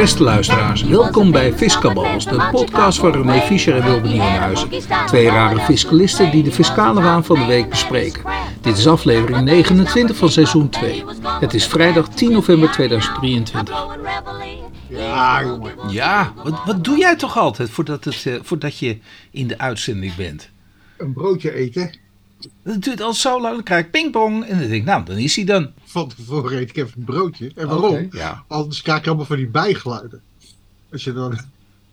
Beste luisteraars, welkom bij Fiscaballs, de podcast van René Fischer en Wilbert Nieuwenhuizen. Twee rare fiscalisten die de fiscale waan van de week bespreken. Dit is aflevering 29 van seizoen 2. Het is vrijdag 10 november 2023. Ja, jongen. Ja, wat, wat doe jij toch altijd voordat, het, eh, voordat je in de uitzending bent? Een broodje eten. Dat duurt al zo lang, dan krijg ik pingpong en dan denk ik, nou, dan is hij dan. Van tevoren eet ik even een broodje. En waarom? Ja. Anders krijg ik allemaal van die bijgeluiden. Als je dan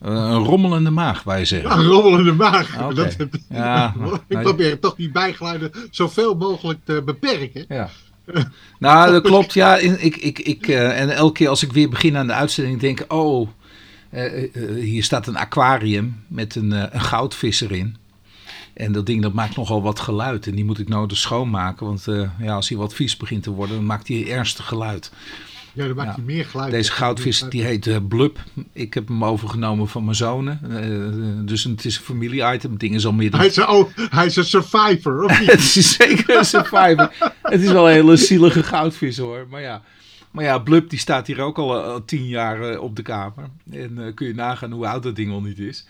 Een rommelende maag, wij zeggen. een rommelende maag. Oké. Dat, Ja, ik nee. probeer toch die bijgeluiden zoveel mogelijk te beperken. Ja. Nou, dat klopt. Ja, ik, ik, ik, eh, en elke keer als ik weer begin aan de uitzending, denk ik: oh, eh, eh, hier staat een aquarium met een, een goudvis erin. En dat ding dat maakt nogal wat geluid. En die moet ik nodig schoonmaken. Want eh, ja, als hij wat vies begint te worden, dan maakt hij ernstig geluid. Ja, dan maakt Ja. hij meer geluid. Deze goudvis die heet eh, Blub. Ik heb hem overgenomen van mijn zonen. Eh, dus het is een familie-item. Het ding is al meer dan Hij is, een, oh, hij is een survivor, of niet? het is zeker een survivor. het is wel een hele zielige goudvis hoor. Maar ja, maar ja Blub die staat hier ook al, al tien jaar op de kamer. En kun je nagaan hoe oud dat ding al niet is.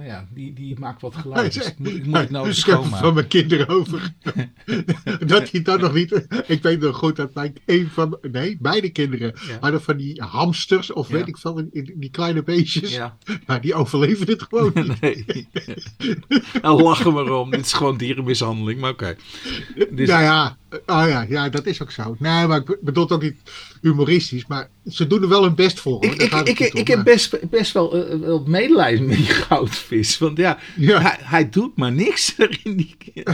Maar ja, die, die maakt wat geluid. Dus moet, ik- moet ik nou eens het van schoonmaken. mijn kinderen over. dat hij dan nog niet. Ik weet nog goed dat mijn een van. Nee, beide kinderen Ja. hadden van die hamsters. Of Ja. weet ik veel, die, kleine beestjes. Ja, Maar die overleven het gewoon niet. nee. nou, lachen we erom. Dit is gewoon dierenmishandeling, maar oké. Dus- Nou ja, oh ja, ja, dat is ook zo. Nee, maar ik bedoel het ook niet humoristisch. Maar ze doen er wel hun best voor. hoor. Ik, ik, ik, niet om, ik heb best, best wel, eh, wel medelijden met die goudvis. Want ja, Ja. hij, hij doet maar niks erin. Die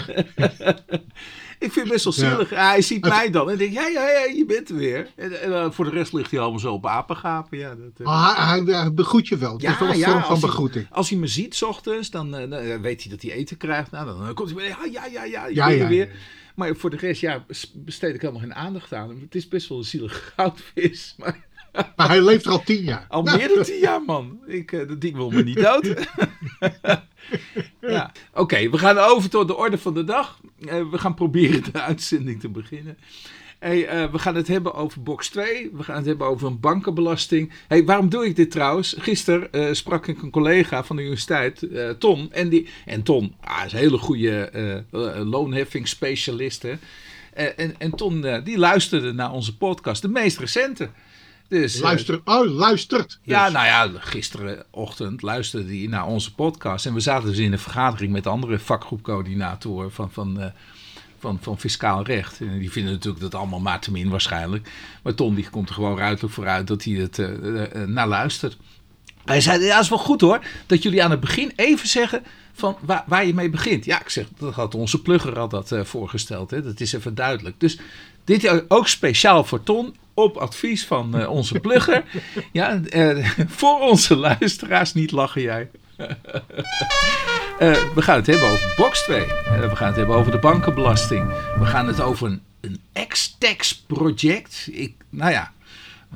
ik vind het best wel Ja. zielig. Hij ziet mij dan en denkt, ja, ja, ja, je bent er weer. En, en eh, voor de rest ligt hij allemaal zo op apengapen. Ja, dat, eh. Hij, begroet je wel. Het is wel een vorm van hij- begroeting. Als hij me ziet 's ochtends, dan eh, dan weet hij dat hij eten krijgt. Nou, dan, eh, komt hij weer, ja, ja, ja, ja, je Ja, bent ja, er weer. Maar voor de rest, ja, bes- besteed ik helemaal geen aandacht aan hem. Het is best wel een zielige goudvis, maar... Maar hij leeft er al tien jaar. Al meer dan tien jaar, man. Ik, eh, dat ding wil me niet dood. ja. Oké, we gaan over tot de orde van de dag. Eh, we gaan proberen de uitzending te beginnen. Hey, eh, we gaan het hebben over box 2. We gaan het hebben over een bankenbelasting. Hey, waarom doe ik dit trouwens? Gisteren eh, sprak ik een collega van de universiteit, eh, Ton. En, die, en Ton ah, is een hele goede loonheffingsspecialist. hè. En, en Ton die luisterde naar onze podcast, de meest recente. Dus, Luister, oh, luistert. ja, nou ja, gisterenochtend luisterde hij naar onze podcast. En we zaten dus in een vergadering met andere vakgroepcoördinatoren van, van, van, van fiscaal recht. En die vinden natuurlijk dat allemaal maar te min waarschijnlijk. Maar Ton die komt er gewoon ruidelijk vooruit dat hij het eh, eh, eh, naar luistert. Hij zei, ja, is wel goed hoor, dat jullie aan het begin even zeggen van waar, waar je mee begint. Ja, ik zeg, dat had onze plugger al dat eh, voorgesteld. Hè? Dat is even duidelijk. Dus dit ook speciaal voor Ton, op advies van eh, onze plugger. ja, eh, voor onze luisteraars, niet lachen jij. Eh, we gaan het hebben over box 2. Eh, we gaan het hebben over de bankenbelasting. We gaan het over een, een ex-tax project. Ik, nou ja,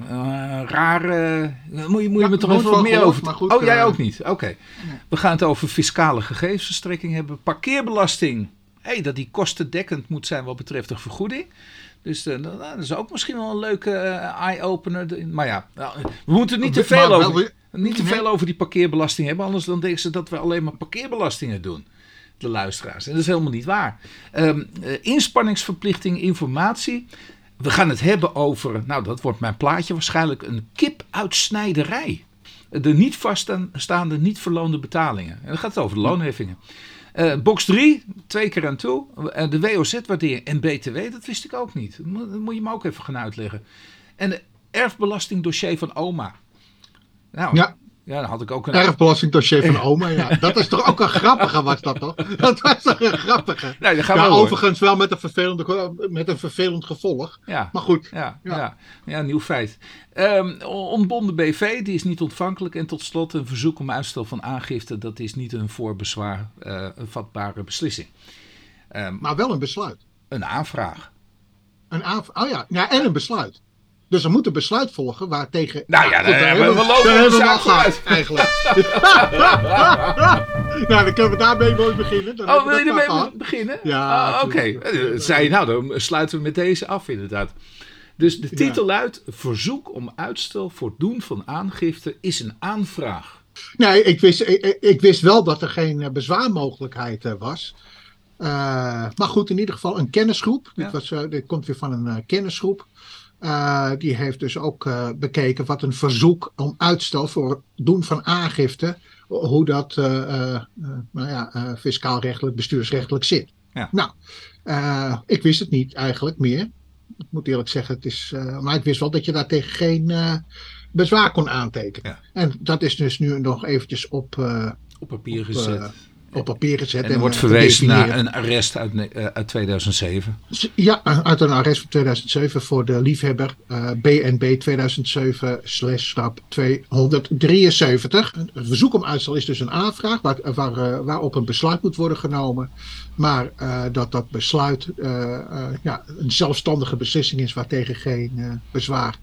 eh, rare. Moet je, moet je me toch even wat meer over. maar goed, oh, jij ook niet? Oké. We gaan het over fiscale gegevensverstrekking hebben. Parkeerbelasting. Hey, dat die kostendekkend moet zijn wat betreft de vergoeding. Dus nou, dat is ook misschien wel een leuke eye-opener. Maar ja, nou, we moeten niet te veel over, niet te Nee. veel over die parkeerbelasting hebben. Anders dan denken ze dat we alleen maar parkeerbelastingen doen. De luisteraars. En dat is helemaal niet waar. Ehm, eh, inspanningsverplichting, informatie. We gaan het hebben over, nou dat wordt mijn plaatje waarschijnlijk, een kipuitsnijderij. De niet vaststaande, niet verloonde betalingen. En dan gaat het over de loonheffingen. Eh, box 3, twee keer aan toe. Eh, de WOZ-waardering en BTW, dat wist ik ook niet. Dat moet, dat moet je me ook even gaan uitleggen. En de erfbelastingdossier van oma. Nou, ja. Ja, dan had ik ook een... erfbelastingdossier van oma. Ja. Dat is toch ook een grappige, was dat toch? Dat was toch een grappige. Nee, dat gaan we Ja, overigens wel met een, vervelende, met een vervelend gevolg. Ja. Maar goed, Ja, ja. Ja. ja. nieuw feit. Ehm ontbonden BV, die is niet ontvankelijk. En tot slot een verzoek om uitstel van aangifte. Dat is niet een voor bezwaar eh, een vatbare beslissing. Ehm, maar wel een besluit. een aanvraag. Een aanv- oh ja, ja, en een besluit. Dus er moet een besluit volgen waar tegen... Nou ja, goed, dan daar hebben we- we lopen hebben we al gehad, eigenlijk. nou, dan kunnen we daarmee mooi beginnen. Dan Oh, wil je ermee beginnen? Ja, Ah, Oké, tuurlijk. Eh, zei nou, dan sluiten we met deze af inderdaad. Dus de titel luidt: Verzoek om uitstel voor doen van aangifte is een aanvraag. Nee, ik wist, ik, ik wist wel dat er geen eh, bezwaarmogelijkheid eh, was. Uh, maar goed, in ieder geval een kennisgroep. Ja. Dit, was, uh, dit komt weer van een kennisgroep. Uh, die heeft dus ook bekeken wat een verzoek om uitstel voor het doen van aangifte, hoe dat nou ja, fiscaal-rechtelijk, bestuursrechtelijk zit. Ja. Nou, ik wist het niet eigenlijk meer. Ik moet eerlijk zeggen, het is, maar ik wist wel dat je daar tegen geen bezwaar kon aantekenen. Ja. En dat is dus nu nog eventjes op, op papier gezet. Op, papier gezet. En en wordt verwezen naar een arrest uit, uh, uit 2007. Ja, uit een arrest van 2007 voor de liefhebber uh, BNB 2007-273. Een verzoek om uitstel is dus een aanvraag waar, waar, uh, waarop een besluit moet worden genomen. Maar dat dat besluit ja, een zelfstandige beslissing is waartegen geen bezwaar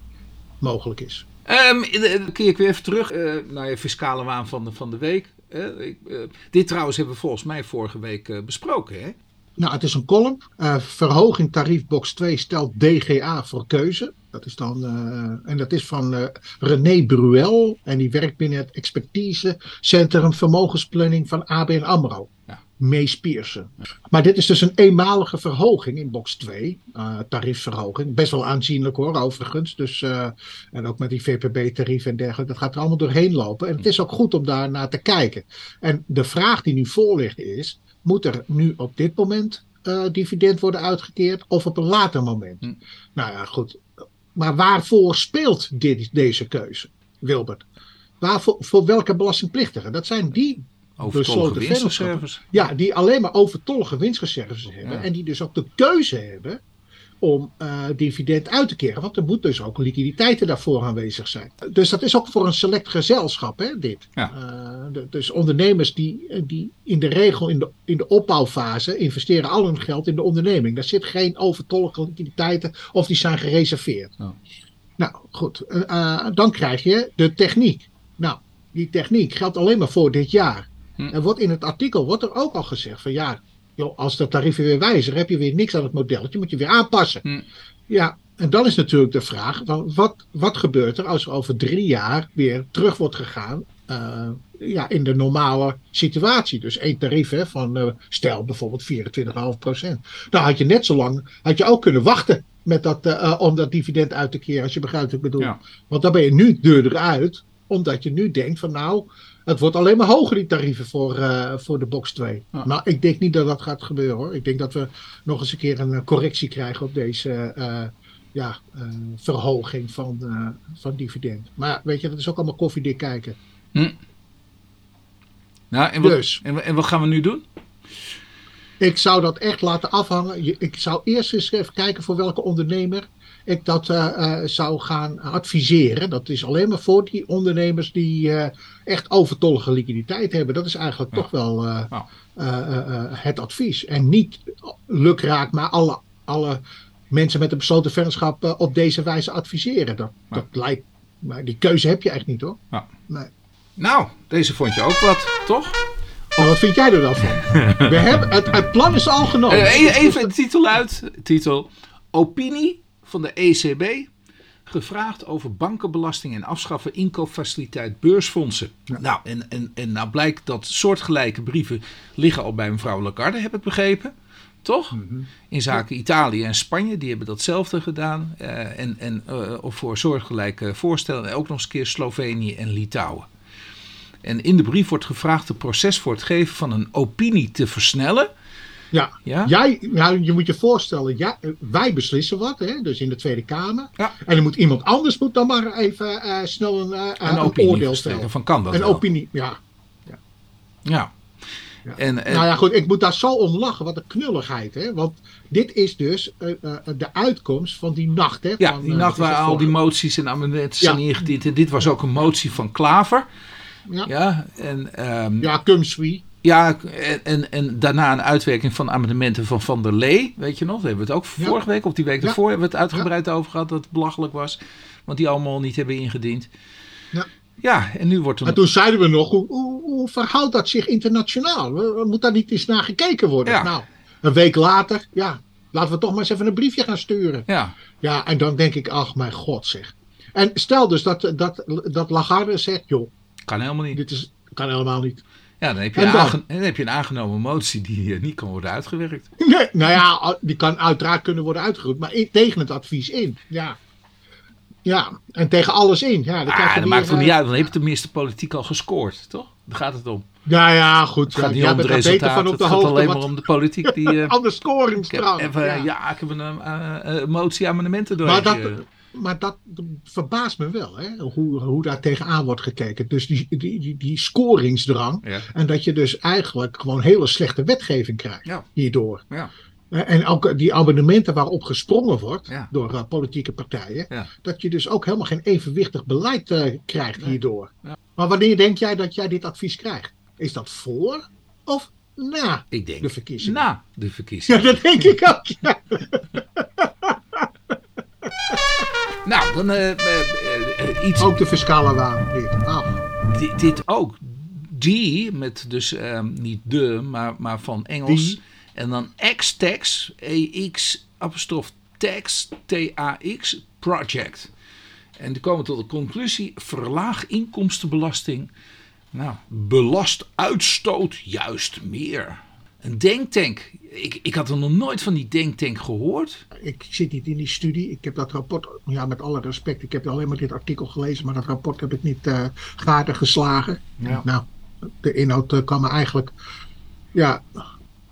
mogelijk is. Um, dan keer ik weer even terug naar je fiscale waan van de, van de week. Uh, ik, uh, dit trouwens hebben we volgens mij vorige week uh, besproken, hè? Nou, het is een column. verhoging tariefbox 2 stelt DGA voor keuze. Dat is dan, en dat is van René Bruel. En die werkt binnen het expertisecentrum vermogensplanning van ABN AMRO. Ja. Mees Piersen. Maar dit is dus een eenmalige verhoging in box 2, uh, tariefverhoging. Best wel aanzienlijk hoor, overigens. Dus, uh, en ook met die VPB-tarief en dergelijke, dat gaat er allemaal doorheen lopen. En het is ook goed om daar naar te kijken. En de vraag die nu voor ligt is, moet er nu op dit moment uh, dividend worden uitgekeerd of op een later moment? Hm. Nou ja, goed. Maar waarvoor speelt dit, deze keuze, Wilbert? Waarvoor, voor welke belastingplichtigen? Dat zijn die Overtollige winstreserves. Ja, die alleen maar overtollige winstreserves hebben. Ja. En die dus ook de keuze hebben om uh, dividend uit te keren. Want er moet dus ook liquiditeiten daarvoor aanwezig zijn. Dus dat is ook voor een select gezelschap, hè, dit. Ja. Uh, de, dus ondernemers die, die in de regel in de, in de opbouwfase investeren al hun geld in de onderneming. Daar zit geen overtollige liquiditeiten of die zijn gereserveerd. Oh. Nou, goed. Uh, dan krijg je de techniek. Nou, die techniek geldt alleen maar voor dit jaar. Hm. En wordt in het artikel wordt er ook al gezegd van ja, joh, als de tarieven weer wijzigen, heb je weer niks aan het modelletje, moet je weer aanpassen. Hm. Ja, en dan is natuurlijk de vraag, wat, wat gebeurt er als er over drie jaar weer terug wordt gegaan uh, ja, in de normale situatie? Dus één tarief hè, van, uh, stel bijvoorbeeld 24,5 procent. Dan had je net zo lang, had je ook kunnen wachten met dat, uh, om dat dividend uit te keren, als je begrijpt wat ik bedoel. Ja. Want dan ben je nu duurder uit, omdat je nu denkt van nou, het wordt alleen maar hoger, die tarieven voor, uh, voor de box 2. Ja. Maar ik denk niet dat dat gaat gebeuren hoor. Ik denk dat we nog eens een keer een uh, correctie krijgen op deze uh, ja, verhoging van, van dividend. Maar weet je, dat is ook allemaal koffiedik kijken. Hm. Nou, en wat, Dus. en, en wat gaan we nu doen? Ik zou dat echt laten afhangen. Ik zou eerst eens even kijken voor welke ondernemer ik dat eh, eh, zou gaan adviseren. Dat is alleen maar voor die ondernemers die eh, echt overtollige liquiditeit hebben. Dat is eigenlijk Ja. toch wel Ja. eh, het advies. En niet lukraak, maar alle, alle mensen met een besloten vennootschap op deze wijze adviseren. Dat, dat lijkt, maar die keuze heb je echt niet hoor. Ja. Nee. Nou, deze vond je ook wat, toch? Maar wat vind jij er dan van? We hebben, het, het plan is al genomen. Even de titel uit. Titel. Opinie van de ECB. Gevraagd over bankenbelasting en afschaffen inkoopfaciliteit beursfondsen. Nou, en, en, en nou blijkt dat soortgelijke brieven liggen al bij mevrouw Lagarde, heb ik begrepen. Toch? In zaken Italië en Spanje, die hebben datzelfde gedaan. Eh, en en eh, of voor soortgelijke voorstellen. En ook nog eens een keer Slovenië en Litouwen. En in de brief wordt gevraagd het proces voor het geven van een opinie te versnellen. Ja. Ja? Jij, nou, je moet je voorstellen, ja, eh, wij beslissen wat, hè, dus in de Tweede Kamer. Ja. En dan moet iemand anders moet dan maar even eh, snel een, eh, Een een opinie oordeel stellen. van kan dat Een wel? opinie, ja. Ja. Ja. En, en, Nou ja, goed, ik moet daar zo om lachen, wat een knulligheid, hè. Want dit is dus eh, eh, de uitkomst van die nacht, hè. ja, van, die eh, nacht waar al die moties en amendementen zijn ingediend. En dit was ook een motie van Klaver. Ja, ja. En, ehm, ja. Sui. en, en, en daarna een uitwerking van amendementen van Van der Lee. Weet je nog? Daar hebben we het ook Ja. vorige week of die week Ja. daarvoor hebben we het uitgebreid over gehad. Dat het belachelijk was. Want die allemaal niet hebben ingediend. Ja. Ja, en nu wordt En er... toen zeiden we nog, hoe, hoe, hoe verhoudt dat zich internationaal? We- Moet daar niet eens naar gekeken worden? Ja. Nou, een week later, ja, Laten we toch maar eens even een briefje gaan sturen. Ja. Ja, en dan denk ik, ach mijn god zeg. En stel dus dat, dat, dat Lagarde zegt, joh, Kan helemaal niet. dit is, kan helemaal niet. Ja, dan heb je, dan? aange- dan heb je een aangenomen motie die eh, niet kan worden uitgewerkt. Nee, nou ja, die kan uiteraard kunnen worden uitgeroeid, maar in- tegen het advies in. Ja. Ja, en tegen alles in. Ja, Ah, je dat weer, maakt toch niet eh, uit, dan heb je tenminste politiek al gescoord, toch? Daar gaat het om. Ja, ja, goed. Het gaat niet om beter resultaten, van op het de gaat alleen wat maar om de politiek die... eh, aan de ik heb scoringsdrang. even, ja. ja. ik heb een eh, motie amendementen door. Maar dat, maar dat verbaast me wel, hè? Hoe, hoe daar tegenaan wordt gekeken. Dus die, die, die, die scoringsdrang. Ja. En dat je dus eigenlijk gewoon hele slechte wetgeving krijgt Ja. hierdoor. Ja. Eh, En ook die abonnementen waarop gesprongen wordt Ja. door eh, politieke partijen. Ja. Dat je dus ook helemaal geen evenwichtig beleid eh, krijgt Nee. hierdoor. Ja. Maar wanneer denk jij dat jij dit advies krijgt? Is dat voor of na Ik denk, de verkiezingen? na de verkiezingen. Ja, dat denk ik ook. Nou, dan eh, eh, eh, iets... Ook de fiscale waan. Dit. Ach, Dit, dit ook. Die, met dus ehm, niet de, maar, maar van Engels. Die. En dan X-Tax, E-X, apostrof tax, T-A-X, project. En die komen tot de conclusie, verlaag inkomstenbelasting. Nou, belast uitstoot juist meer. Een denktank. Ik, ik had er nog nooit van die denktank gehoord. ik zit niet in die studie. Ik heb dat rapport, ja, met alle respect, ik heb alleen maar dit artikel gelezen, maar dat rapport heb ik niet eh gaten geslagen. Ja. Nou, de inhoud eh, kwam me eigenlijk, ja,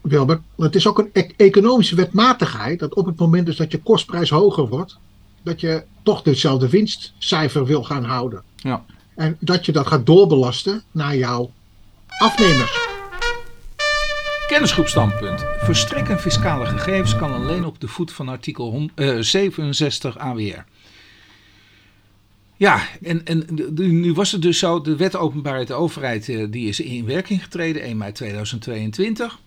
Wilbert, het is ook een e- economische wetmatigheid dat op het moment dus dat je kostprijs hoger wordt, dat je toch dezelfde winstcijfer wil gaan houden. Ja. En dat je dat gaat doorbelasten naar jouw afnemers. Kennisgroep standpunt. Verstrekken fiscale gegevens kan alleen op de voet van artikel hon- eh, 67 AWR. Ja, en, en nu was het dus zo, de wet openbaarheid de overheid eh, die is in werking getreden 1 mei 2022.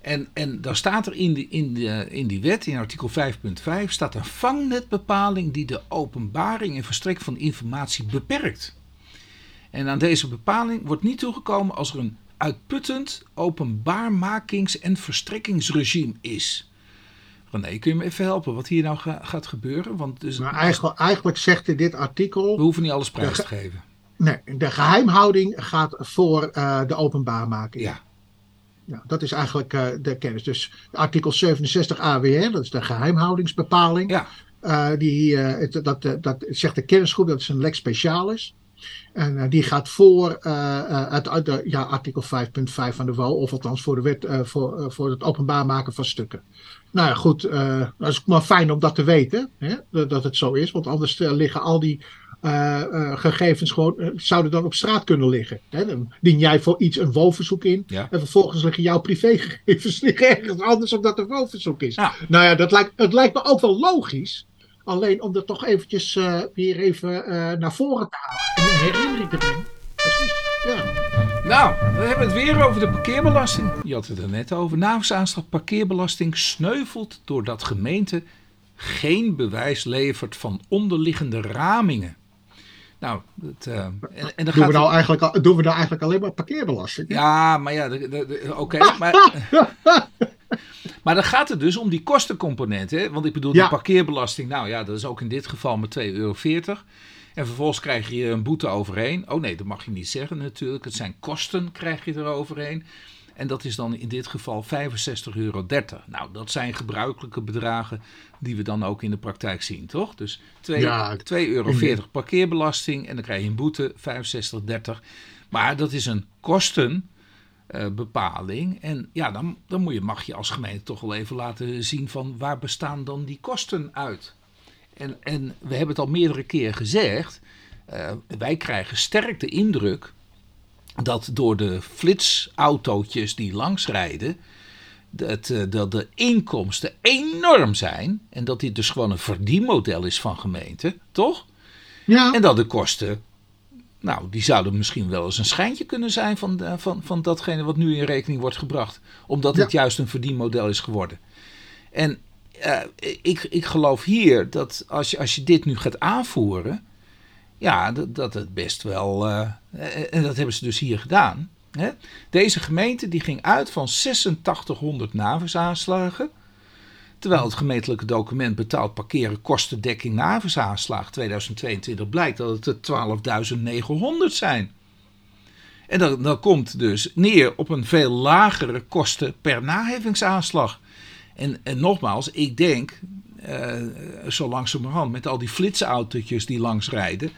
En, en daar staat er in, de, in, de, in die wet, in artikel 5.5, staat een vangnetbepaling die de openbaring en verstrek van informatie beperkt. En aan deze bepaling wordt niet toegekomen als er een uitputtend openbaarmakings- en verstrekkingsregime is. René, kun je me even helpen wat hier nou ga- gaat gebeuren? Want dus, Maar eigenlijk, eigenlijk zegt in dit artikel, we hoeven niet alles prijs te geven. nee, de geheimhouding gaat voor eh, de openbaarmaking. Ja, Ja, dat is eigenlijk eh, de kennis. Dus artikel 67 AWR, dat is de geheimhoudingsbepaling. ja, Eh, die, het- dat, dat zegt de kennisgroep, dat is een lex specialis. En eh, die gaat voor eh, eh, uit, uit de, ja, artikel 5.5 van de WO, of althans voor de wet eh, voor, eh, voor het openbaar maken van stukken. Nou ja, goed, eh dat is maar fijn om dat te weten, hè, dat, dat het zo is. Want anders eh, liggen al die eh, eh, gegevens gewoon, eh, zouden dan op straat kunnen liggen. Hè. Dan dien jij voor iets een WO-verzoek in. ja. En vervolgens liggen jouw privégegevens liggen ergens anders omdat het een WO-verzoek is. Ja. Nou ja, dat lijkt, het lijkt me ook wel logisch. Alleen om dat toch eventjes eh, weer even eh, naar voren te halen. Herinnering te brengen. Precies, ja. Nou, we hebben het weer over de parkeerbelasting. Je had het er net over. Naamsaanslag parkeerbelasting sneuvelt doordat gemeente geen bewijs levert van onderliggende ramingen. Nou, dat, eh, en, en dan Doen, gaat we nou eigenlijk, doen we nou eigenlijk alleen maar parkeerbelasting? Ja, maar ja, de- de- de- oké. maar, maar dan gaat het dus om die kostencomponent. Hè? Want ik bedoel, die Ja. parkeerbelasting, nou ja, dat is ook in dit geval maar 2,40 euro. En vervolgens krijg je een boete overheen. Oh nee, dat mag je niet zeggen natuurlijk. Het zijn kosten, krijg je er overheen. En dat is dan in dit geval 65,30 euro. Nou, dat zijn gebruikelijke bedragen die we dan ook in de praktijk zien, toch? Dus 2,40 Ja. 2,40 euro parkeerbelasting en dan krijg je een boete, 65,30. Maar dat is een kostenbepaling. en ja, dan, dan moet je, mag je als gemeente toch wel even laten zien van waar bestaan dan die kosten uit. En, en we hebben het al meerdere keren gezegd. eh, wij krijgen sterk de indruk dat door de flitsautootjes die langsrijden, dat, eh, dat de inkomsten enorm zijn. En dat dit dus gewoon een verdienmodel is van gemeenten, toch? Ja, En dat de kosten, nou, die zouden misschien wel eens een schijntje kunnen zijn van, de- van, van datgene wat nu in rekening wordt gebracht. Omdat het juist een verdienmodel is geworden. En eh, ik, ik geloof hier dat als je, als je dit nu gaat aanvoeren, ja, dat, dat het best wel, eh, en dat hebben ze dus hier gedaan. Hè? Deze gemeente die ging uit van 8600 navisaanslagen. Terwijl het gemeentelijke document betaald parkeren kostendekking na havensaanslag 2022 blijkt dat het er 12.900 zijn. En dat, dat komt dus neer op een veel lagere kosten per nahevingsaanslag. En, en nogmaals, ik denk, uh, zo langzamerhand, met al die flitsautootjes die langs rijden,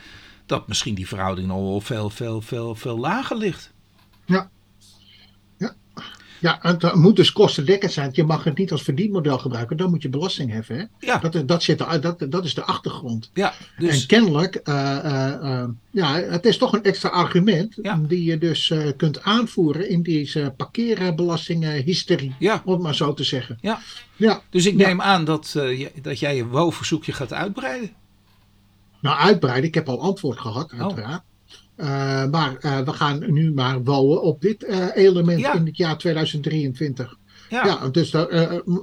dat misschien die verhouding nog wel veel, veel, veel, veel lager ligt. Ja. Ja, het moet dus kostendekkend zijn. Je mag het niet als verdienmodel gebruiken. Dan moet je belasting heffen. Hè? Ja. Dat, dat, zit er, dat, dat is de achtergrond. Ja, dus... En kennelijk, uh, uh, ja, het is toch een extra argument. Die je dus kunt aanvoeren in deze parkeerbelastinghysterie. Ja. Om het maar zo te zeggen. Ja. Ja. Dus ik neem aan dat, dat jij je WO-verzoekje gaat uitbreiden. Nou, uitbreiden. Ik heb al antwoord gehad, oh. uiteraard. Uh, maar uh, we gaan nu maar bouwen op dit uh, element ja. in het jaar 2023. Ja. ja dus dat,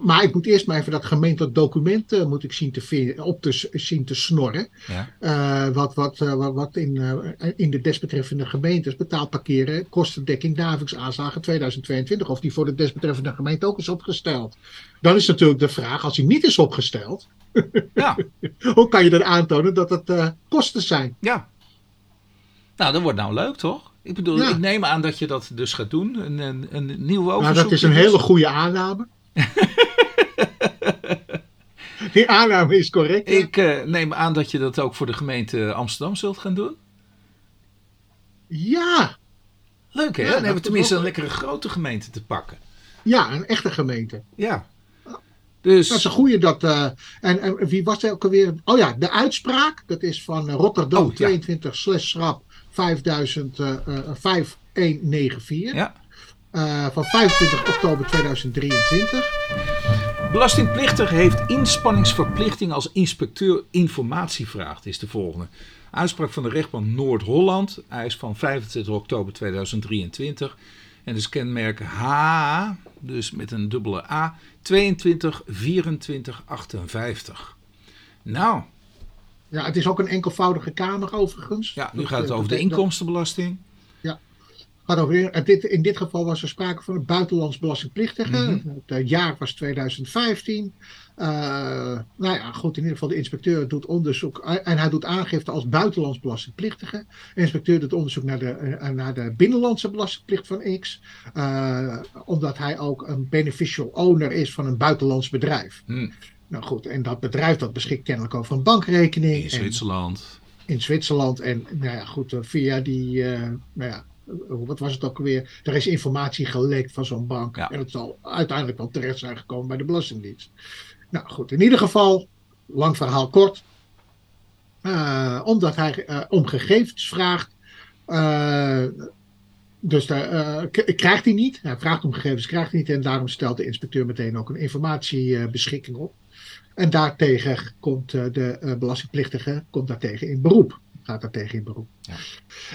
maar ik moet eerst maar even dat gemeentelijk document moet ik zien te, op te, zien te snorren. Ja. wat wat, wat, wat in, in de desbetreffende gemeentes betaald parkeren, kostendekking, davinksaanslagen 2022. Of die voor de desbetreffende gemeente ook is opgesteld. Dan is natuurlijk de vraag, als die niet is opgesteld, ja. hoe kan je dan aantonen dat het kosten zijn? Ja, nou, dat wordt nou leuk, toch? Ik bedoel, ik neem aan dat je dat dus gaat doen. Een, een, een nieuw overzoek. Nou, dat is een hele goede aanname. Die aanname is correct. Ik uh, neem aan dat je dat ook voor de gemeente Amsterdam zult gaan doen. Ja. Leuk hè? dan hebben we tenminste een lekkere grote gemeente te pakken. Ja, een echte gemeente. Ja. Dus... Dat is een goede. Dat, uh, en, en, wie was er ook alweer? Oh ja, de uitspraak. Dat is van Rotterdam oh, 22 ja. slash schrap 5194. Ja. Uh, van 25 oktober 2023. Belastingplichtige heeft inspanningsverplichting als inspecteur informatievraag. is de volgende. Uitspraak van de rechtbank Noord-Holland. Hij is van 25 oktober 2023. En is kenmerk H, dus met een dubbele A, 22 24 58. Nou, ja, het is ook een enkelvoudige kamer overigens. Ja, nu gaat het over de inkomstenbelasting. Ja, gaat over, dit, in dit geval was er sprake van een buitenlands belastingplichtige. Mhm. Het eh, jaar was 2015. Uh, eh, nou ja, goed, in ieder geval de inspecteur doet onderzoek eh, en hij doet aangifte als buitenlands belastingplichtige. De inspecteur doet onderzoek naar de, naar de binnenlandse belastingplicht van X, omdat hij ook een beneficial owner is van een buitenlands bedrijf. Mm. Nou goed, en dat bedrijf dat beschikt kennelijk over een bankrekening. In Zwitserland. in Zwitserland. En nou ja, goed, eh, via die, uh, nou ja, wat was het ook weer? Er is informatie gelekt van zo'n bank. En het zal uiteindelijk wel terecht zijn gekomen bij de Belastingdienst. Nou goed, in ieder geval, lang verhaal kort. Uh, omdat hij uh, om gegevens vraagt. dus daar, krijgt hij niet. Hij vraagt om gegevens, krijgt hij niet. En daarom stelt de inspecteur meteen ook een informatiebeschikking op. En daartegen komt eh, de eh, belastingplichtige komt daartegen in beroep. Gaat daartegen in beroep. Ja.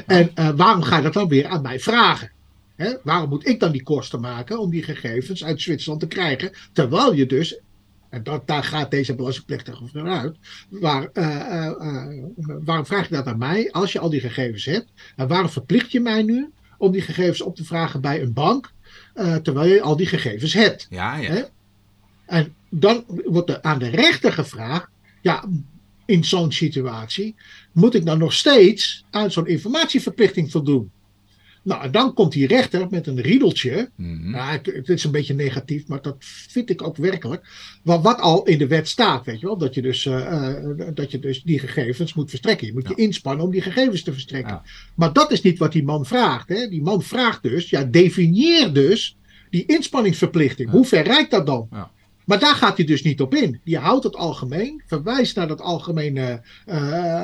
En uh, waarom ga je dat dan weer aan mij vragen? Hè? Waarom moet ik dan die kosten maken om die gegevens uit Zwitserland te krijgen? Terwijl je dus, en dat, daar gaat deze belastingplichtige vanuit, waar, waarom vraag je dat aan mij als je al die gegevens hebt? En waarom verplicht je mij nu om die gegevens op te vragen bij een bank, terwijl je al die gegevens hebt? Ja, ja. Hè? En dan wordt er aan de rechter gevraagd, ja, in zo'n situatie, moet ik dan nog steeds aan zo'n informatieverplichting voldoen? Nou, en dan komt die rechter met een riedeltje. Mm nou, het, is een beetje negatief, maar dat vind ik ook werkelijk. Wat, wat al in de wet staat, weet je wel. Dat je dus, uh, dat je dus die gegevens moet verstrekken. Je moet je inspannen om die gegevens te verstrekken. Maar dat is niet wat die man vraagt. Hè. Die man vraagt dus, ja, definieer dus die inspanningsverplichting. Hoe ver reikt dat dan? Maar daar gaat hij dus niet op in. Die houdt het algemeen, verwijst naar, dat algemene, uh,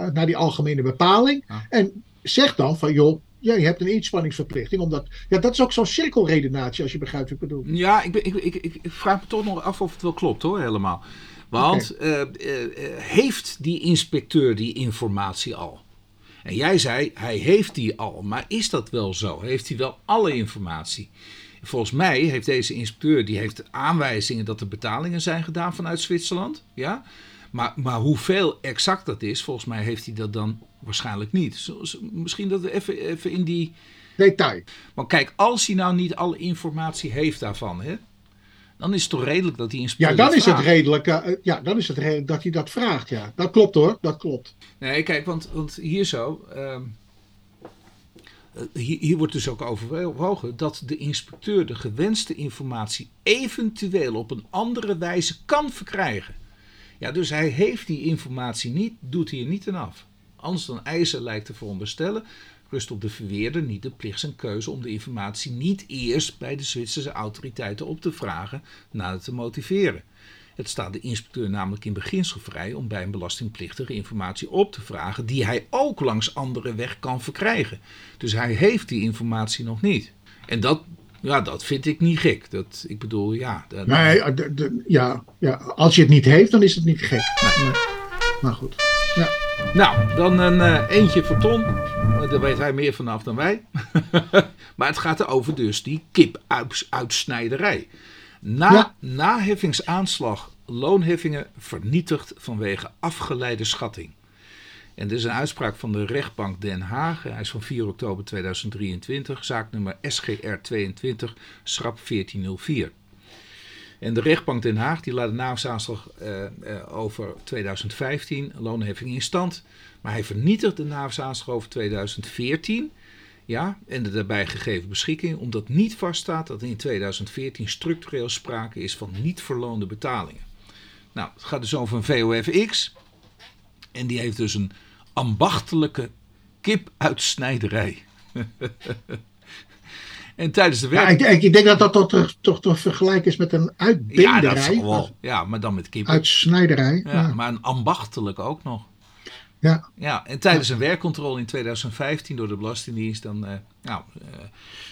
naar die algemene bepaling. En zegt dan van joh, ja, je hebt een inspanningsverplichting. Omdat, ja, dat is ook zo'n cirkelredenatie als je begrijpt wat ik bedoel. Ja, ik, ik, ik, ik, vraag me toch nog af of het wel klopt hoor, helemaal. Want okay. uh, uh, heeft die inspecteur die informatie al? En jij zei, hij heeft die al. Maar is dat wel zo? Heeft hij wel alle informatie? Volgens mij heeft deze inspecteur die heeft aanwijzingen dat er betalingen zijn gedaan vanuit Zwitserland. Ja? Maar, maar hoeveel exact dat is, volgens mij heeft hij dat dan waarschijnlijk niet. Misschien dat we even, even in die. Detail. Maar kijk, als hij nou niet alle informatie heeft daarvan, hè, dan is het toch redelijk dat die inspecteur. Ja, dan is, het redelijk, eh, ja, dan is het redelijk dat hij dat vraagt. Ja, dat klopt hoor, dat klopt. Nee, kijk, want, want hier zo. ehm, eh, hier, hier wordt dus ook overwogen dat de inspecteur de gewenste informatie eventueel op een andere wijze kan verkrijgen. Ja, dus hij heeft die informatie niet, doet hier niet aan af. Anders dan eisen lijkt te veronderstellen, rust op de verweerder niet de plicht zijn keuze om de informatie niet eerst bij de Zwitserse autoriteiten op te vragen, nadat te motiveren. Het staat de inspecteur namelijk in beginsel vrij om bij een belastingplichtige informatie op te vragen die hij ook langs andere weg kan verkrijgen. Dus hij heeft die informatie nog niet. En dat, ja, dat vind ik niet gek. Dat, ik bedoel, ja. dat- Nee, eh, de- de- ja, ja, als je het niet heeft, dan is het niet gek. Nee. Maar goed. Ja. Nou, dan een eh, eentje voor Ton. Eh, Daar weet hij meer vanaf dan wij. maar het gaat over dus die kipuitsnijderij. Na, Ja. Naheffingsaanslag loonheffingen vernietigd vanwege afgeleide schatting. En dit is een uitspraak van de rechtbank Den Haag. Hij is van 4 oktober 2023, zaaknummer SGR 22, schrap 1404. En de rechtbank Den Haag die laat de naamsaanslag eh, eh, over 2015, loonheffing in stand. Maar hij vernietigt de naamsaanslag over 2014. Ja, en de daarbij gegeven beschikking, omdat niet vaststaat dat in 2014 structureel sprake is van niet verloonde betalingen. Nou, het gaat dus over een VOFX. En die heeft dus een ambachtelijke kipuitsnijderij. en tijdens de Ja, werk... ik, ik, ik denk dat dat toch, toch, toch te vergelijken is met een Ja, dat is wel. Ja, maar dan met kippen. Uitsnijderij. Ja, Ja. maar een ambachtelijk ook nog. Ja. Ja, en tijdens een werkcontrole in 2015 door de Belastingdienst, dan eh, nou, eh,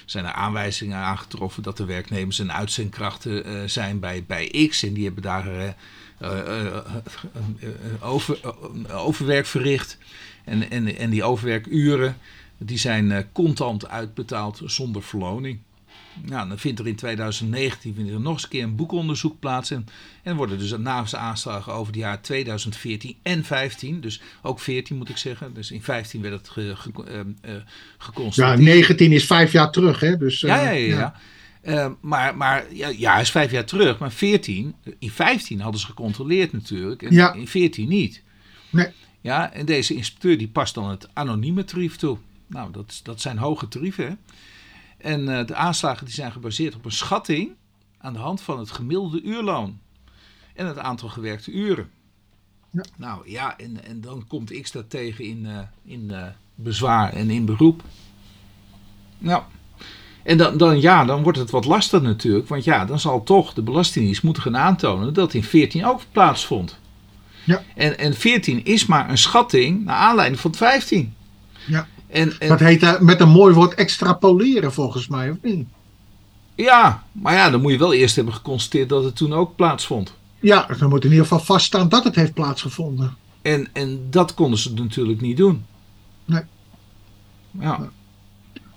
zijn er aanwijzingen aangetroffen dat de werknemers een uitzendkrachten eh, zijn bij, bij X. En die hebben daar over, overwerk verricht. En, en, en die overwerkuren, die zijn contant uitbetaald zonder verloning. Nou, dan vindt er in 2019 vindt er nog eens een keer een boekonderzoek plaats. En, en worden dus de aanslagen over de jaar 2014 en 15, dus ook 14 moet ik zeggen. Dus in 15 werd het ge, ge- eh, eh, ja, geconstateerd. 19 is vijf jaar terug. Hè? Dus, eh, Ja, ja, ja. ja. Eh, maar maar ja, ja, hij is vijf jaar terug. Maar 14, in 15 hadden ze gecontroleerd natuurlijk. En Ja. in 14 niet. Nee. Ja, en deze inspecteur die past dan het anonieme tarief toe. Nou, dat, is- dat zijn hoge tarieven. Hè? En eh, de aanslagen die zijn gebaseerd op een schatting aan de hand van het gemiddelde uurloon. En het aantal gewerkte uren. Ja. Nou ja, en, en dan komt X dat tegen in, eh, in eh, bezwaar en in beroep. Nou, en dan, dan, ja, dan wordt het wat lastig natuurlijk. Want ja, dan zal toch de Belastingdienst moeten gaan aantonen dat in 14 ook plaatsvond. Ja. En, en 14 is maar een schatting naar aanleiding van het 15. Ja. En, en, Dat heet eh, met een mooi woord extrapoleren volgens mij, of niet? ja, maar ja, dan moet je wel eerst hebben geconstateerd dat het toen ook plaatsvond. Ja, dan moet in ieder geval vaststaan dat het heeft plaatsgevonden. En, en dat konden ze natuurlijk niet doen. Nee. Ja,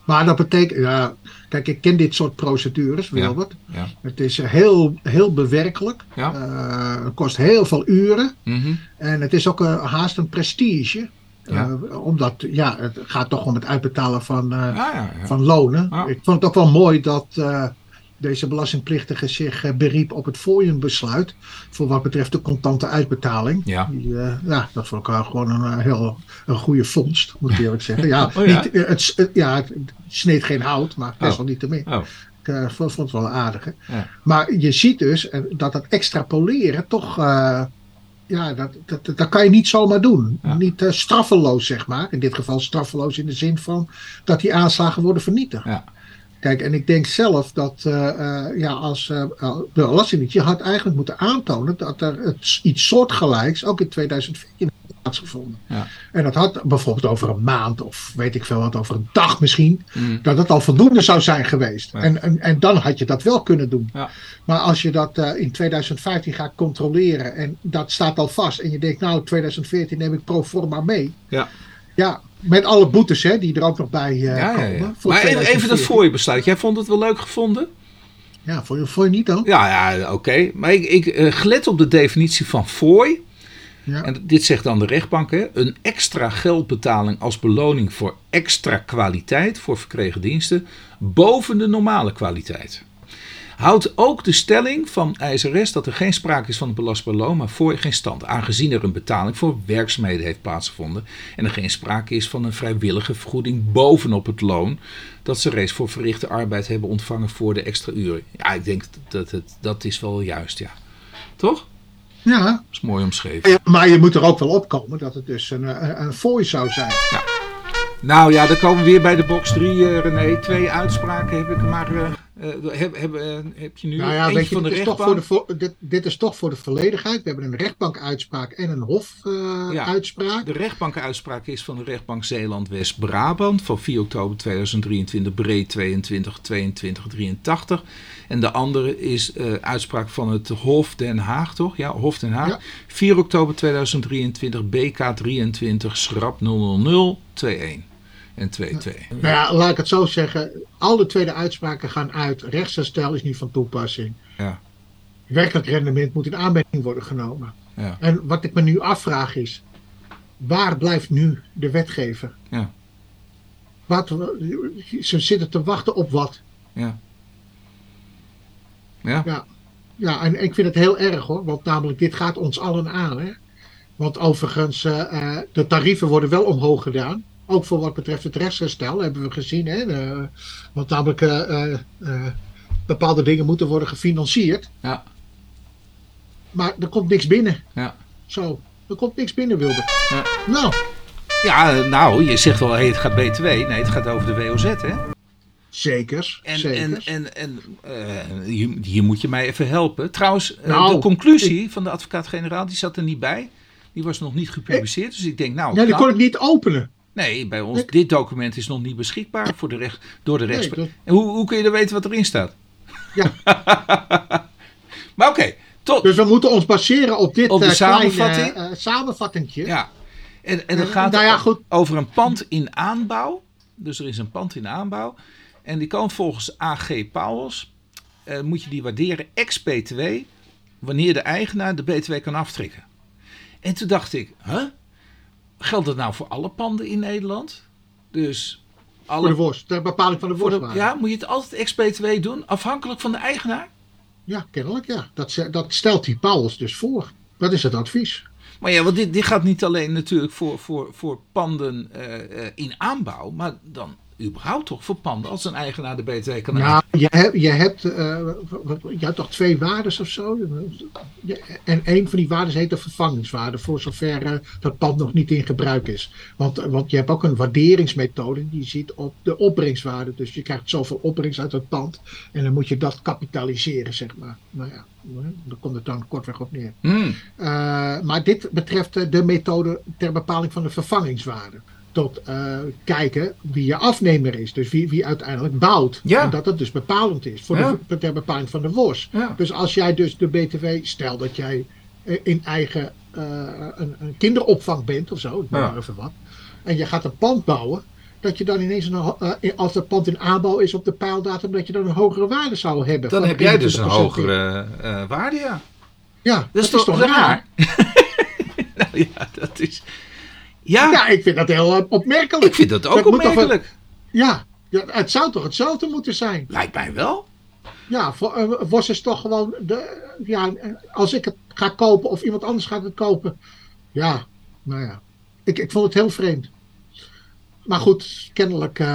Maar dat betekent, ja, kijk, ik ken dit soort procedures, Wilbert. ja. Het is eh, heel, heel bewerkelijk. Ja. Eh, het kost heel veel uren. Mhm. En het is ook haast een prestige. Ja. Eh, omdat, ja, het gaat toch om het uitbetalen van, ja, ja. van lonen. Ik vond het ook wel mooi dat eh, deze belastingplichtige zich beriep op het fooienbesluit. Voor wat betreft de contante uitbetaling. Ja. Die, ja, dat vond ik gewoon een heel een goede vondst, moet ik eerlijk zeggen. Ja, Oh? Niet, het, ja, het sneed geen hout, maar best Oh. wel niet te min. Oh, Ik vond, het wel aardig. Ja. Maar je ziet dus dat dat extrapoleren toch. Ja, dat, dat, dat, kan je niet zomaar doen. Ja. Niet eh, straffeloos, zeg maar. In dit geval straffeloos in de zin van dat die aanslagen worden vernietigd. ja. Kijk, en ik denk zelf dat eh, eh, ja, als eh, de je had eigenlijk moeten aantonen dat er iets soortgelijks ook in 2014 heeft plaatsgevonden. Ja. En dat had bijvoorbeeld over een maand of weet ik veel wat, over een dag misschien, Mm. dat het al voldoende zou zijn geweest. Ja. En, en, en dan had je dat wel kunnen doen. Ja. Maar als je dat eh, in 2015 gaat controleren en dat staat al vast en je denkt nou 2014 neem ik pro forma mee. Ja. Ja, met alle boetes hè, die er ook nog bij eh, komen. ja. voor Maar even, even dat 2014. voor je besluit. Jij vond het wel leuk gevonden? Ja, vond je, je niet dan? Ja, ja oké. Maar ik, ik gelet op de definitie van fooi. En dit zegt dan de rechtbank. Hè, een extra geldbetaling als beloning voor extra kwaliteit voor verkregen diensten. boven de normale kwaliteit. houdt ook de stelling van ISRS dat er geen sprake is van belastbaar loon, maar voor geen stand, aangezien er een betaling voor werkzaamheden heeft plaatsgevonden en er geen sprake is van een vrijwillige vergoeding bovenop het loon dat ze reeds voor verrichte arbeid hebben ontvangen voor de extra uren. Ja, ik denk dat het, dat is wel juist, ja. Toch? Ja. Dat is mooi omschreven. Ja, maar je moet er ook wel opkomen dat het dus een, een, een fooi zou zijn. Ja. Nou ja, dan komen we weer bij de box 3, uh, René. Twee uitspraken heb ik maar. Uh, uh, heb, heb, heb, je nu nou ja, eentje weet je, van de dit is, toch voor de, voor, dit, dit, is toch voor de volledigheid. We hebben een rechtbankuitspraak en een hofuitspraak. Ja, de rechtbankuitspraak is van de rechtbank Zeeland-West-Brabant van 4 oktober 2023, breed 22 22 83. En de andere is uh, uitspraak van het Hof Den Haag, toch? Ja, Hof Den Haag. Ja. 4 oktober 2023, BK 23, schrap 00021 en 22. Nou ja, laat ik het zo zeggen. Alle tweede uitspraken gaan uit. Rechtsherstel is niet van toepassing. Ja. Werkelijk rendement moet in aanmerking worden genomen. Ja. En wat ik me nu afvraag is, waar blijft nu de wetgever? Ja. Wat, ze zitten te wachten op wat? Ja. Ja. Ja, ja en ik vind het heel erg hoor, want namelijk dit gaat ons allen aan. Hè? Want overigens, uh, de tarieven worden wel omhoog gedaan. Ook voor wat betreft het rechtsherstel hebben we gezien. Hè? Want namelijk uh, bepaalde dingen moeten worden gefinancierd. Ja. Maar er komt niks binnen. Ja. Zo, er komt niks binnen, Wilde. Ja. Nou. Ja, nou, je zegt wel, hey, het gaat BTW. Nee, het gaat over de WOZ, hè? Zekers. En, zekers. en, en, en uh, hier, hier, moet je mij even helpen. Trouwens, uh, nou, de conclusie ik, van de advocaat-generaal, die zat er niet bij. Die was nog niet gepubliceerd. Dus ik denk, nou. Ja, die kon ik niet openen. Nee, bij ons, ik, dit document is nog niet beschikbaar voor de recht, door de rechtspraak. Nee, dat... En hoe, hoe kun je dan weten wat erin staat? Ja. maar oké, okay, tot. Dus we moeten ons baseren op dit op de uh, samenvatting. Kleine, uh, samenvattingje. Ja. En, en het gaat nou ja, goed. over een pand in aanbouw. Dus er is een pand in aanbouw. En die kan volgens AG Pauwels, uh, moet je die waarderen ex-BTW, wanneer de eigenaar de BTW kan aftrekken. En toen dacht ik, huh? Geldt dat nou voor alle panden in Nederland? Dus alle... Voor de worst, ter bepaling van de worst. Ja, moet je het altijd ex-BTW doen, afhankelijk van de eigenaar? Ja, kennelijk ja. Dat, dat stelt die Pauwels dus voor. Dat is het advies. Maar ja, want dit, dit gaat niet alleen natuurlijk voor, voor, voor panden uh, uh, in aanbouw, maar dan überhaupt toch voor panden als een eigenaar de BTW kan Nou, je hebt, je, hebt, uh, je hebt toch twee waardes of zo? En een van die waardes heet de vervangingswaarde, voor zover uh, dat pand nog niet in gebruik is. Want, want je hebt ook een waarderingsmethode die ziet op de opbrengstwaarde. Dus je krijgt zoveel opbrengst uit het pand en dan moet je dat kapitaliseren, zeg maar. Nou ja, daar komt het dan kortweg op neer. Hmm. Uh, maar dit betreft de methode ter bepaling van de vervangingswaarde tot uh, kijken wie je afnemer is. Dus wie, wie uiteindelijk bouwt. Ja. En dat het dus bepalend is voor ja. de, ter bepaling van de WOS. Ja. Dus als jij dus de BTW, stel dat jij uh, in eigen uh, een, een, kinderopvang bent of zo, ik ja. even wat. En je gaat een pand bouwen. Dat je dan ineens, een, als dat pand in aanbouw is op de pijldatum, dat je dan een hogere waarde zou hebben. Dan heb jij dus een hogere waarde, ja. Ja, dat, dat is toch, toch raar? nou ja, dat is... Ja. ja, ik vind dat heel opmerkelijk. Ik vind dat ook dat opmerkelijk. Ja, ja, het zou toch hetzelfde moeten zijn? Lijkt mij wel. Ja, WOS is toch gewoon... De, ja, als ik het ga kopen of iemand anders gaat het kopen. Ja, nou ja. Ik, ik vond het heel vreemd. Maar goed, kennelijk... Uh,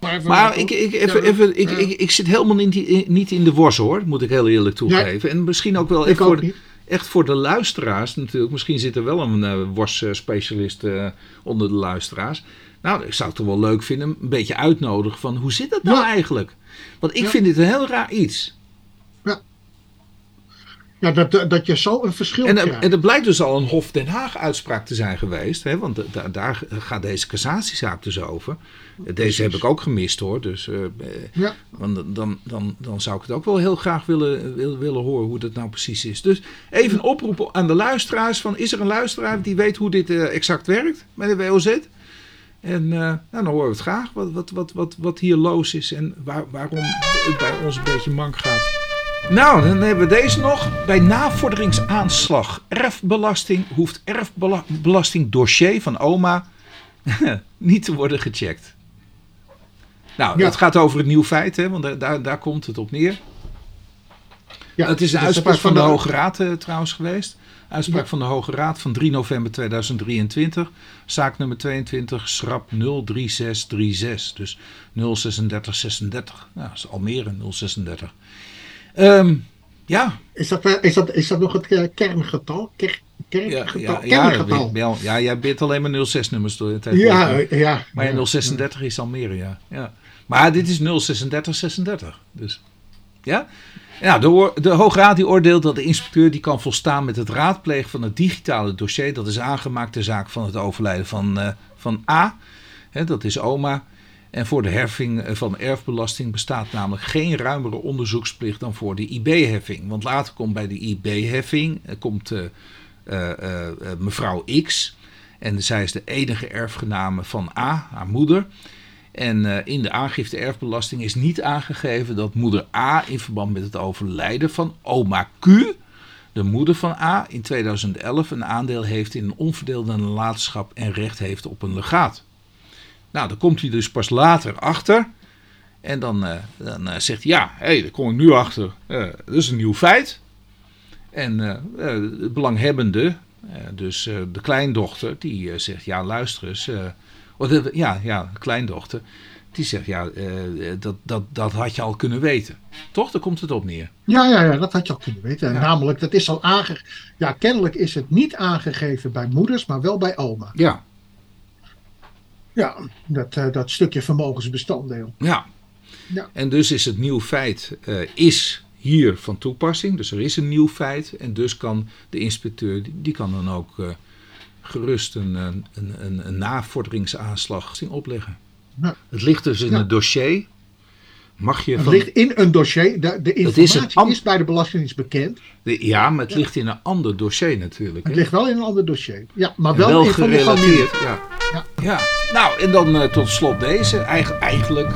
maar, even, maar ik, ik, even, even, ik, ik, ik, zit helemaal niet, in, niet in de worst hoor, moet ik heel eerlijk toegeven. Nee, en misschien ook wel even voor, niet echt voor de luisteraars natuurlijk. Misschien zit er wel een uh, worstspecialist uh, onder de luisteraars. Nou, ik zou het toch wel leuk vinden, een beetje uitnodigen van hoe zit dat nou ja. eigenlijk? Want ik Ja. vind dit een heel raar iets. Ja, dat, dat je zo een verschil En, eh, krijgt. en er blijkt dus al een Hof Den Haag uitspraak te zijn geweest. Hè, want da- daar gaat deze cassatiezaak dus over. Deze heb ik ook gemist hoor. Dus, eh, eh, Ja. want dan, dan, dan zou ik het ook wel heel graag willen, willen, willen horen hoe dat nou precies is. Dus even een oproep aan de luisteraars. Van, is er een luisteraar die weet hoe dit eh, exact werkt met de WOZ? En eh, nou, dan horen we het graag wat, wat, wat, wat, wat hier los is en waar, waarom het bij ons een beetje mank gaat. Nou, dan hebben we deze nog. Bij navorderingsaanslag erfbelasting hoeft erfbelastingdossier van oma niet te worden gecheckt. Nou, Ja. het gaat over het nieuw feit, hè, want daar, daar, daar komt het op neer. Ja, het is een dat uitspraak is van de de- Hoge Raad eh, trouwens geweest. Uitspraak Ja. van de Hoge Raad van 3 november 2023. Zaak nummer 22, schrap 03636. Dus 03636. Nou, dat is Almere 036. Ehm, ja, Is dat, eh, is, dat, is dat nog het eh, kerngetal? Ker, ja, kerngetal? ja, ja, kerngetal. wel, ja, jij bent alleen maar 06 nummers door het hele Ja, tijd. ja. Maar ja. ja, 036 is Almere, ja. ja. Maar dit is 03636. Dus ja. Ja, de, de Hoge Raad die oordeelt dat de inspecteur die kan volstaan met het raadplegen van het digitale dossier. Dat is aangemaakt ter zaak van het overlijden van, eh, van A. Hè, dat is oma. En voor de heffing eh, van erfbelasting bestaat namelijk geen ruimere onderzoeksplicht dan voor de IB-heffing. Want later komt bij de IB-heffing eh, komt eh, mevrouw X. En zij is de enige erfgename van A, haar moeder. En in de aangifte erfbelasting is niet aangegeven dat moeder A in verband met het overlijden van oma Q, de moeder van A, in 2011 een aandeel heeft in een onverdeelde nalatenschap en recht heeft op een legaat. Nou, daar komt hij dus pas later achter. En dan, eh, dan eh, zegt hij, ja, hé, hey, daar kom ik nu achter. Eh, dat is een nieuw feit. En eh, de belanghebbende, dus de kleindochter, die zegt, ja, luister eens. de- ja, ja, kleindochter. Die zegt, ja, dat, dat, dat had je al kunnen weten. Toch? Daar komt het op neer. Ja, ja, ja, dat had je al kunnen weten. Ja. Namelijk, dat is al aange... Ja, kennelijk is het niet aangegeven bij moeders, maar wel bij oma. Ja, Ja, dat, eh, dat stukje vermogensbestanddeel. ja. Ja. En dus is het nieuw feit eh, is hier van toepassing. Dus er is een nieuw feit. En dus kan de inspecteur, die, die kan dan ook eh, gerust een, een, een, een navorderingsaanslag opleggen. Ja. Het ligt dus in Ja. het dossier. Mag je Het van, ligt in een dossier. De, de is informatie am- is bij de Belastingdienst bekend. de- ja, maar het ligt in een ander dossier natuurlijk. Het hè? ligt wel in een ander dossier. Ja, maar wel, wel gerelateerd. Ja. Ja. Ja. Nou, en dan eh, tot slot deze. Eigen, eigenlijk,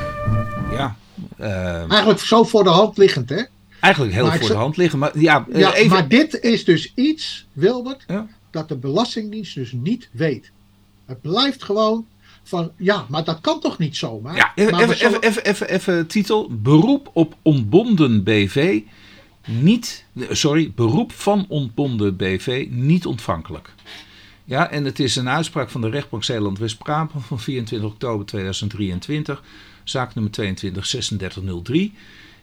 ja, eh, Eigenlijk zo voor de hand liggend, hè? eigenlijk heel Maar voor de hand liggen. Maar ja, eh, Ja, even. maar dit is dus iets, Wilbert, Ja. dat de Belastingdienst dus niet weet. Het blijft gewoon van, ja, maar dat kan toch niet zomaar? Ja, even, Maar we even, zullen- even, even, even, even titel. Beroep op ontbonden BV. Niet, sorry, beroep van ontbonden BV niet ontvankelijk. Ja, en het is een uitspraak van de rechtbank Zeeland-West-Brabant van 24 oktober 2023. Zaak nummer 223603.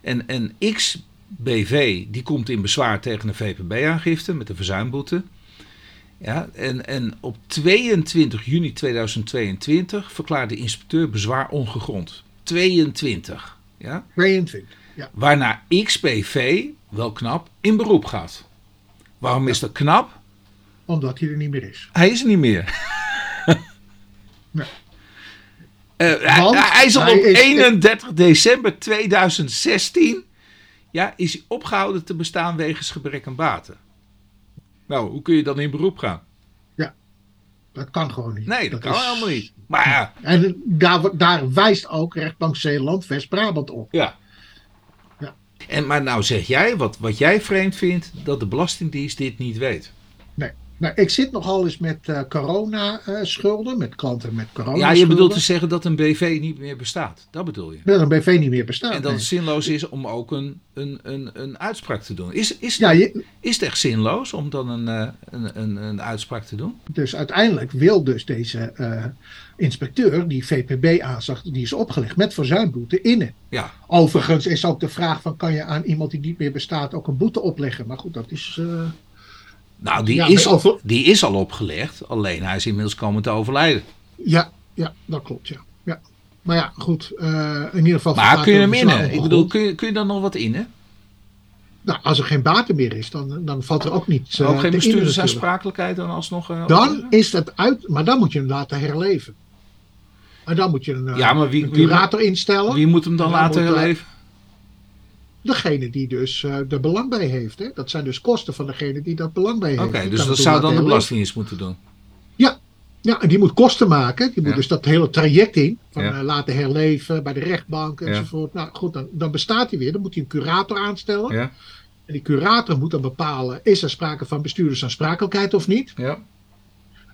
En, en XBV die komt in bezwaar tegen een VPB-aangifte met een verzuimboete. Ja, en, en op 22 juni 2022 verklaarde de inspecteur bezwaar ongegrond. 22. Ja? 22. Ja. Waarna XBV, wel knap, in beroep gaat. Waarom is dat knap? Omdat hij er niet meer is. Hij is er niet meer. Nee. Eh, hij, Want hij is op is- 31 december 2016 ja, is hij opgehouden te bestaan wegens gebrek aan baten. Nou, hoe kun je dan in beroep gaan? Dat kan gewoon niet. Nee, dat, kan is- helemaal niet. Maar ja, En daar, daar wijst ook rechtbank Zeeland West-Brabant op. Ja. Ja. En, maar nou zeg jij, wat, wat jij vreemd vindt, dat de Belastingdienst dit niet weet. Nou, ik zit nogal eens met eh corona-schulden, met klanten met corona Ja, je bedoelt te zeggen dat een BV niet meer bestaat. Dat bedoel je. Dat een BV niet meer bestaat. En dat nee. het zinloos is om ook een, een, een, een uitspraak te doen. Is, is, Ja, je, is het echt zinloos om dan een, eh, een, een, een uitspraak te doen? dus uiteindelijk wil dus deze eh, inspecteur die VPB aanzag, die is opgelegd met verzuimboete innen. Ja, Overigens is ook de vraag van kan je aan iemand die niet meer bestaat ook een boete opleggen. Maar goed, dat is... eh, nou die, Ja, is, over- die is al opgelegd, alleen hij is inmiddels komen te overlijden. ja, ja, dat klopt, ja. ja. Maar ja, goed. eh, in ieder geval... Maar kun je hem innen? Ik bedoel, kun je, kun je dan nog wat innen? Nou, als er geen baten meer is, dan, dan valt er ook niet... eh, ook geen innen natuurlijk. bestuurdersaansprakelijkheid dan alsnog? eh, Dan is het uit, maar dan moet je hem laten herleven. En dan moet je een, eh, Ja, maar wie- een wie- curator instellen. Wie moet hem dan dan laten eh, herleven? Degene die dus eh er belang bij heeft. Hè? Dat zijn dus kosten van degene die dat belang bij heeft. Oké, dus dat zou dan de. Belastingdienst moeten doen. Ja, en die moet kosten maken. Die moet Ja. dus dat hele traject in. Van Ja. eh, laten herleven bij de rechtbank enzovoort. Nou goed, dan, dan bestaat hij weer. Dan moet hij een curator aanstellen. Ja, En die curator moet dan bepalen, is er sprake van bestuurdersaansprakelijkheid of niet? ja.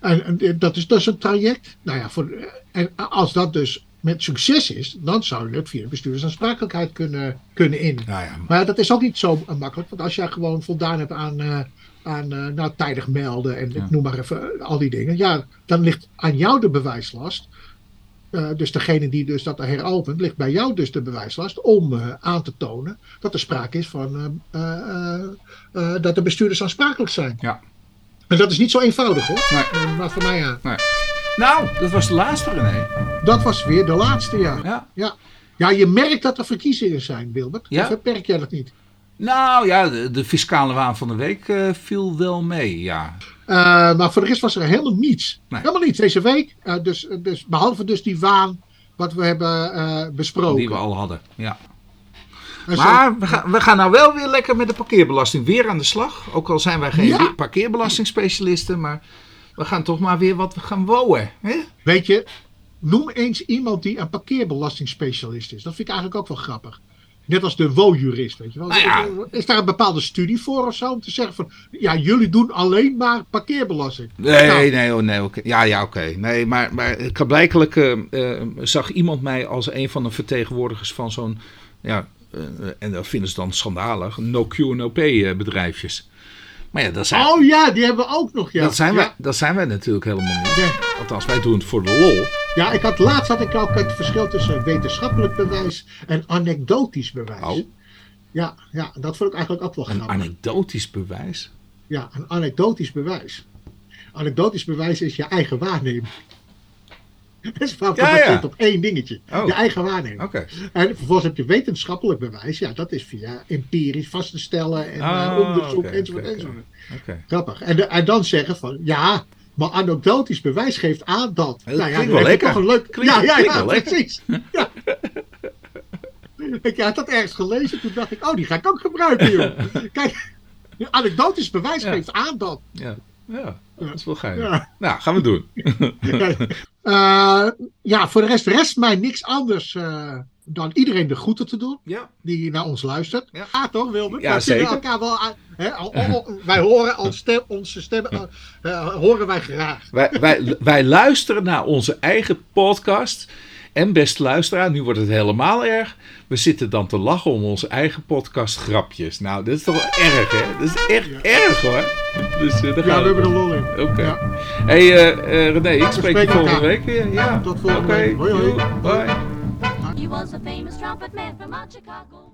En, en dat is dus een traject. Nou ja, voor, en als dat dus met succes is, dan zou je het via bestuurdersaansprakelijkheid kunnen, kunnen in. Nou ja, Maar dat is ook niet zo makkelijk. Want als jij gewoon voldaan hebt aan, eh, aan eh, nou, tijdig melden en Ja. ik noem maar even eh, al die dingen. Ja, dan ligt aan jou de bewijslast. Dus degene die dus dat heropent, ligt bij jou dus de bewijslast om aan te tonen dat er sprake is van dat de bestuurders aansprakelijk zijn. ja. En dat is niet zo eenvoudig hoor. Nee. Maar voor mij aan. Nou, dat was de laatste René. Dat was weer de laatste jaar. Ja. Ja. ja, je merkt dat er verkiezingen zijn, Wilbert. Ja. Of merk jij dat niet? Nou ja, de, de fiscale waan van de week eh, viel wel mee, ja. Uh, maar voor de rest was er helemaal niets. Nee. Helemaal niets deze week. Uh, dus, dus, behalve dus die waan wat we hebben besproken. Die we al hadden, ja. En Maar we gaan, we gaan nou wel weer lekker met de parkeerbelasting weer aan de slag. Ook al zijn wij geen Ja. parkeerbelastingspecialisten, maar we gaan toch maar weer wat we gaan wonen. Hè? Weet je, noem eens iemand die een parkeerbelastingspecialist is. Dat vind ik eigenlijk ook wel grappig. Net als de WO-jurist, weet je wel. Nou ja. Is daar een bepaalde studie voor of zo? Om te zeggen van, ja, jullie doen alleen maar parkeerbelasting. Nee, Nou, nee, oh, nee, oké. Ja, ja, oké. Nee, maar, maar blijkelijk eh, eh, zag iemand mij als een van de vertegenwoordigers van zo'n, ja, eh, en dat vinden ze dan schandalig, no Q no pay eh, bedrijfjes. Maar ja, dat zijn, Oh ja, die hebben we ook nog, ja. dat, zijn ja. wij, dat zijn wij natuurlijk helemaal niet. Nee. Althans, wij doen het voor de lol. Ja, ik had laatst had ik ook het verschil tussen wetenschappelijk bewijs en anekdotisch bewijs. Oh. Ja, ja, dat vond ik eigenlijk ook wel Een grappig. anekdotisch bewijs. Ja, een anekdotisch bewijs. Anekdotisch bewijs is je eigen waarneming. Dat is vaak Ja, ja. op één dingetje. Oh. Je eigen waarneming. Oké. En vervolgens heb je wetenschappelijk bewijs. Ja, dat is via empirisch vast te stellen en eh, onderzoek oké, enzovoort oké, enzovoort. Grappig. En, de- en dan zeggen van, ja, maar anekdotisch bewijs geeft aan dat. Dat nou ja, klinkt dan wel heb je lekker. toch een leuk... Klinkt- ja, ja, klinkt ja, precies. Ja. ik had dat ergens gelezen, toen dacht ik, oh, die ga ik ook gebruiken, joh. Kijk, anekdotisch bewijs geeft aan dat. Ja. ja, dat is wel geinig. Ja. Nou, gaan we doen. Eh, ja, voor de rest rest mij niks anders eh, dan iedereen de groeten te doen Ja. die naar ons luistert. Ja. Ja, toch, Wilbert? Ja, zeker. elkaar wel aan- hè, al- al- wij horen ons stem, onze stemmen eh, horen wij graag. Wij, wij, wij luisteren naar onze eigen podcast. En beste luisteraar, nu wordt het helemaal erg. We zitten dan te lachen om onze eigen podcast grapjes. Nou, dat is toch wel erg, hè? Dat is echt erg, hoor. Dus eh, daar Ja, gaan we hebben er lol in. Oké. Ja. Hey eh, eh, René, ik spreek je spreken volgende elkaar. week weer. Ja. Tot volgende Oké, week. Hoi, hoi. Bye. He was a famous trumpet man from Chicago.